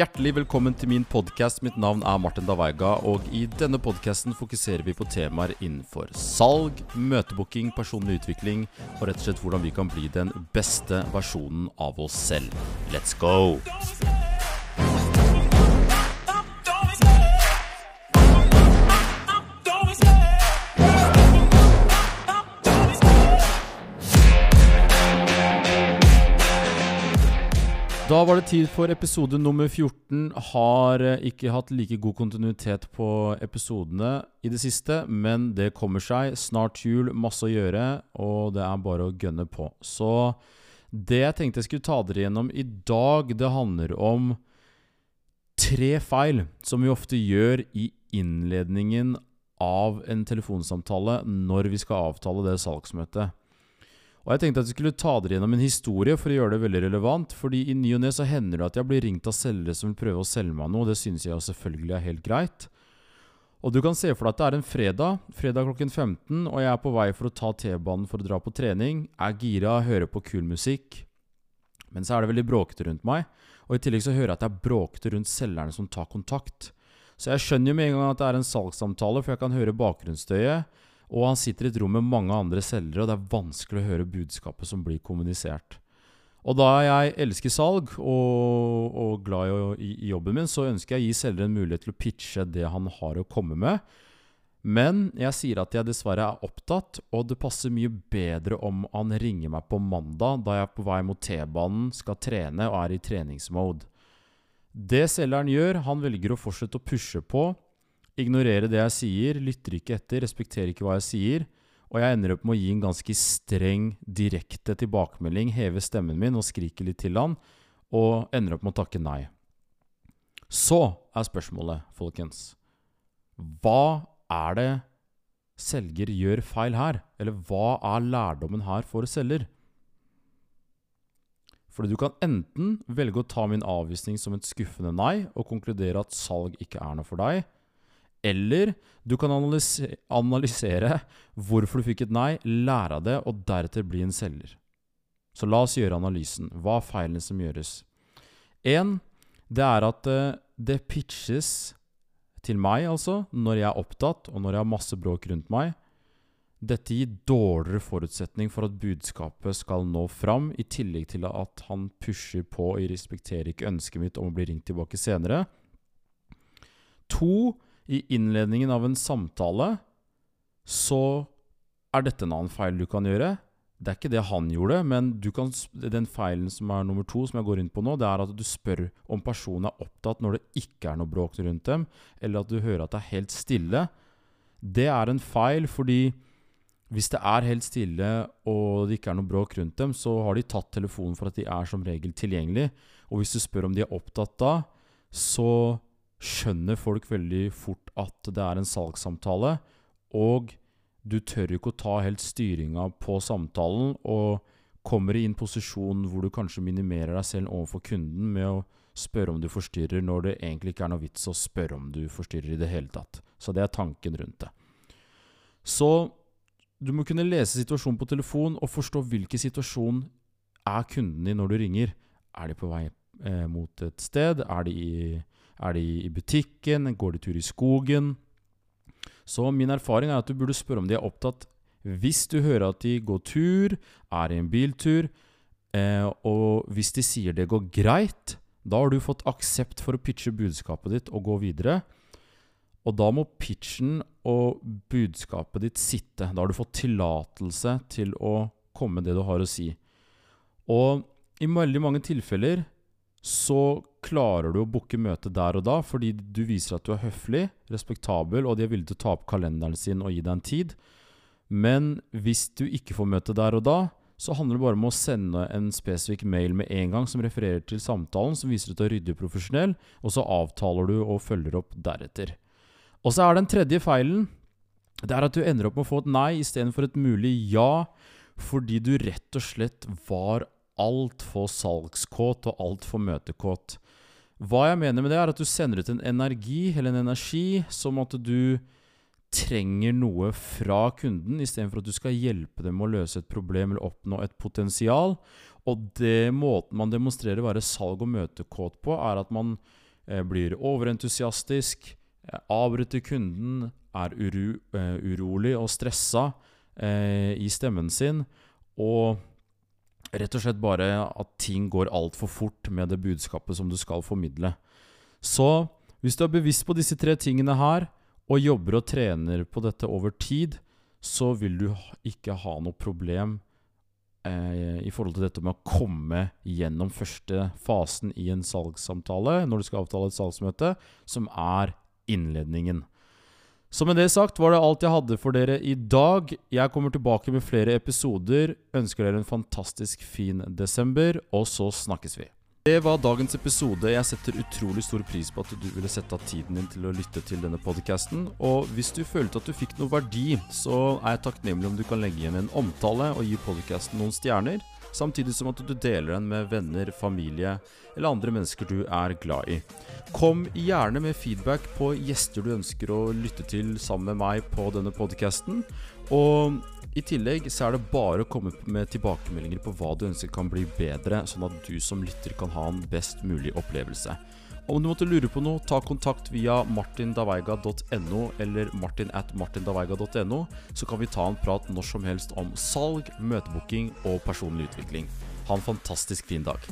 Hjertelig velkommen til min podkast. Mitt navn er Martin Davaiga, og i denne podkasten fokuserer vi på temaer innenfor salg, møtebooking, personlig utvikling og rett og slett hvordan vi kan bli den beste versjonen av oss selv. Let's go! Da var det tid for episode nummer 14. Har eh, ikke hatt like god kontinuitet på episodene i det siste, men det kommer seg. Snart jul, masse å gjøre, og det er bare å gønne på. Så det jeg tenkte jeg skulle ta dere gjennom i dag, det handler om tre feil som vi ofte gjør i innledningen av en telefonsamtale når vi skal avtale det salgsmøtet. Og jeg tenkte at jeg skulle ta dere gjennom en historie for å gjøre det veldig relevant. fordi i ny og ne så hender det at jeg blir ringt av selgere som vil prøve å selge meg noe. og Det synes jeg selvfølgelig er helt greit. Og du kan se for deg at det er en fredag, fredag klokken 15, og jeg er på vei for å ta T-banen for å dra på trening. Er gira, hører på kul musikk. Men så er det veldig bråkete rundt meg. Og i tillegg så hører jeg at det er bråkete rundt selgerne som tar kontakt. Så jeg skjønner jo med en gang at det er en salgssamtale, for jeg kan høre bakgrunnsstøyet. Og han sitter i et rom med mange andre selgere, og det er vanskelig å høre budskapet som blir kommunisert. Og da jeg elsker salg og, og glad i, i, jobben min, så ønsker jeg å gi selger en mulighet til å pitche det han har å komme med. Men jeg sier at jeg dessverre er opptatt, og det passer mye bedre om han ringer meg på mandag, da jeg er på vei mot T-banen, skal trene og er i treningsmode. Det selgeren gjør, han velger å fortsette å pushe på, ignorere det jeg sier, lytter ikke etter, respekterer ikke hva jeg sier, og jeg ender opp med å gi en ganske streng, direkte tilbakemelding, heve stemmen min og skrike litt til han, og ender opp med å takke nei. Så er spørsmålet, folkens, hva er det selger gjør feil her? Eller hva er lærdommen her for selger? Fordi du kan enten velge å ta min avvisning som et skuffende nei og konkludere at salg ikke er noe for deg, eller du kan analysere, analysere hvorfor du fikk et nei, lære av det, og deretter bli en selger. Så la oss gjøre analysen. Hva er feilene som gjøres? Én, det er at uh, det pitches til meg, altså, når jeg er opptatt, og når jeg har masse bråk rundt meg. Dette gir dårligere forutsetning for at budskapet skal nå fram, i tillegg til at han pusher på og respekterer ikke ønsket mitt om å bli ringt tilbake senere. To, i innledningen av en samtale, så er dette en annen feil du kan gjøre. Det er ikke det han gjorde, men kan, den feilen som er nummer to, som jeg går inn på nå, det er at du spør om personen er opptatt når det ikke er noe bråk rundt dem, eller at du hører at det er helt stille. Det er en feil, fordi hvis det er helt stille og det ikke er noe bråk rundt dem, så har de tatt telefonen for at de er som regel tilgjengelig. Og hvis du spør om de er opptatt da, så skjønner folk veldig fort at det er en salgssamtale, og du tør ikke å ta helt styringa på samtalen, og kommer i en posisjon hvor du kanskje minimerer deg selv overfor kunden med å spørre om du forstyrrer, når det egentlig ikke er noe vits å spørre om du forstyrrer i det hele tatt. Så det er tanken rundt det. Så du må kunne lese situasjonen på telefon og forstå hvilken situasjon er kunden i når du ringer. Er de på vei eh, mot et sted? Er de i er de i butikken? Går de tur i skogen? Så min erfaring er at du burde spørre om de er opptatt hvis du hører at de går tur, er i en biltur, eh, og hvis de sier det går greit, da har du fått aksept for å pitche budskapet ditt og gå videre. Og da må pitchen og budskapet ditt sitte. Da har du fått tillatelse til å komme med det du har å si. Og i veldig mange tilfeller så klarer du å booke møte der og da fordi du viser at du er høflig, respektabel, og de er villige til å ta opp kalenderen sin og gi deg en tid. Men hvis du ikke får møte der og da, så handler det bare om å sende en spesifikk mail med en gang som refererer til samtalen, som viser at du er ryddig og profesjonell, og så avtaler du og følger opp deretter. Og så er den tredje feilen det er at du ender opp med å få et nei istedenfor et mulig ja, fordi du rett og slett var altfor salgskåt og altfor møtekåt. Hva jeg mener med det, er at du sender ut en energi, eller en energi, som at du trenger noe fra kunden, istedenfor at du skal hjelpe dem å løse et problem eller oppnå et potensial. Og det måten man demonstrerer å være salg- og møtekåt på, er at man eh, blir overentusiastisk, eh, avbryter kunden, er uru, eh, urolig og stressa eh, i stemmen sin, og rett og slett bare at ting går altfor fort med det budskapet som du skal formidle. Så hvis du er bevisst på disse tre tingene her, og jobber og trener på dette over tid, så vil du ikke ha noe problem eh, i forhold til dette med å komme gjennom første fasen i en salgssamtale når du skal avtale et salgsmøte, som er innledningen. Så med det sagt var det alt jeg hadde for dere i dag. Jeg kommer tilbake med flere episoder. Ønsker dere en fantastisk fin desember, og så snakkes vi. Det var dagens episode. Jeg setter utrolig stor pris på at du ville sette av tiden din til å lytte til denne podkasten. Og hvis du følte at du fikk noe verdi, så er jeg takknemlig om du kan legge igjen en omtale og gi podkasten noen stjerner. Samtidig som at du deler den med venner, familie eller andre mennesker du er glad i. Kom gjerne med feedback på gjester du ønsker å lytte til sammen med meg på denne podkasten. Og i tillegg så er det bare å komme med tilbakemeldinger på hva du ønsker kan bli bedre, sånn at du som lytter kan ha en best mulig opplevelse. Om du måtte lure på noe, ta kontakt via martindaveiga.no eller martin at martindaveiga.no, så kan vi ta en prat når som helst om salg, møtebooking og personlig utvikling. Ha en fantastisk fin dag.